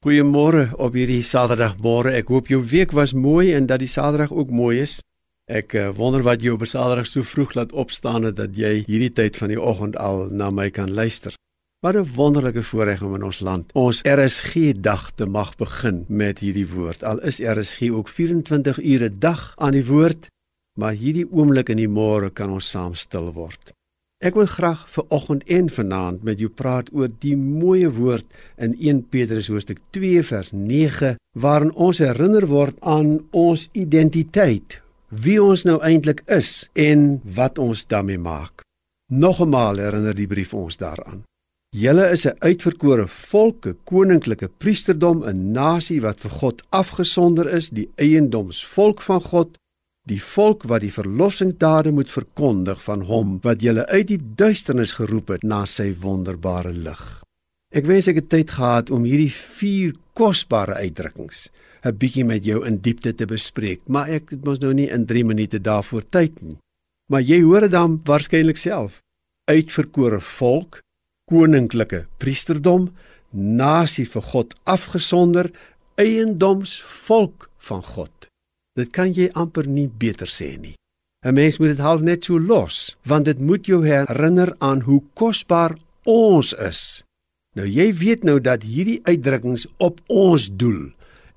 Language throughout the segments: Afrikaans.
Goeiemôre op hierdie Saterdagmôre. Ek hoop jou week was mooi en dat die Saterdag ook mooi is. Ek uh, wonder wat jou op Saterdag so vroeg laat opstaan het dat jy hierdie tyd van die oggend al na my kan luister. Wat 'n wonderlike voorreg om in ons land ons RSG dag te mag begin met hierdie woord. Al is RSG ook 24 ure dag aan die woord, maar hierdie oomblik in die môre kan ons saam stil word. Ek wil graag vir oggend en vanaand met jou praat oor die mooi woord in 1 Petrus hoofstuk 2 vers 9 waarin ons herinner word aan ons identiteit, wie ons nou eintlik is en wat ons daarmee maak. Nogemaal herinner die brief ons daaraan. Julle is 'n uitverkore volk, 'n koninklike priesterdom, 'n nasie wat vir God afgesonder is, die eiendomsvolk van God die volk wat die verlossingdade moet verkondig van hom wat julle uit die duisternis geroep het na sy wonderbare lig. Ek wens ek het tyd gehad om hierdie vier kosbare uitdrukkings 'n bietjie met jou in diepte te bespreek, maar ek het mos nou nie in 3 minute daarvoor tyd nie. Maar jy hoor dit dan waarskynlik self. Uitverkore volk, koninklike priesterdom, nasie vir God afgesonder, eiendomsvolk van God. Dit kan jy amper nie beter sê nie. 'n Mens moet dit half net so los, want dit moet jou herinner aan hoe kosbaar ons is. Nou jy weet nou dat hierdie uitdrukkings op ons doel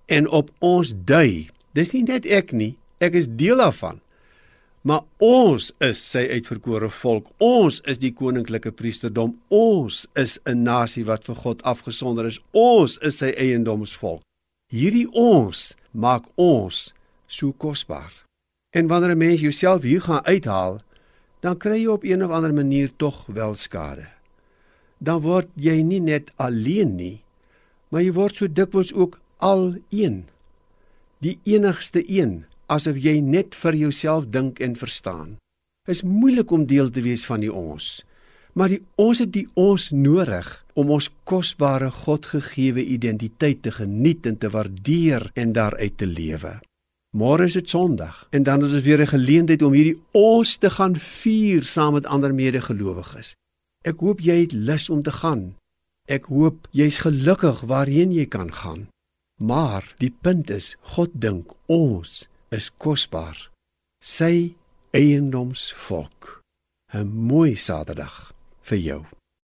en op ons dui. Dis nie net ek nie, ek is deel daarvan. Maar ons is sy uitverkore volk. Ons is die koninklike priesterdom. Ons is 'n nasie wat vir God afgesonder is. Ons is sy eiendomsvolk. Hierdie ons maak ons so kosbaar. En wanneer 'n mens jouself hier gaan uithaal, dan kry jy op een of ander manier tog wel skade. Dan word jy nie net alleen nie, maar jy word so dikwels ook al een. Die enigste een, asof jy net vir jouself dink en verstaan. Is moeilik om deel te wees van die ons. Maar die ons het die ons nodig om ons kosbare Godgegewe identiteit te geniet en te waardeer en daaruit te lewe. Môre is dit Sondag en dan is dit weer 'n geleentheid om hierdie ons te gaan vier saam met ander medegelowiges. Ek hoop jy het lus om te gaan. Ek hoop jy's gelukkig waarheen jy kan gaan. Maar die punt is, God dink ons is kosbaar. Sy eiendomsvolk. 'n Mooi Saterdag vir jou.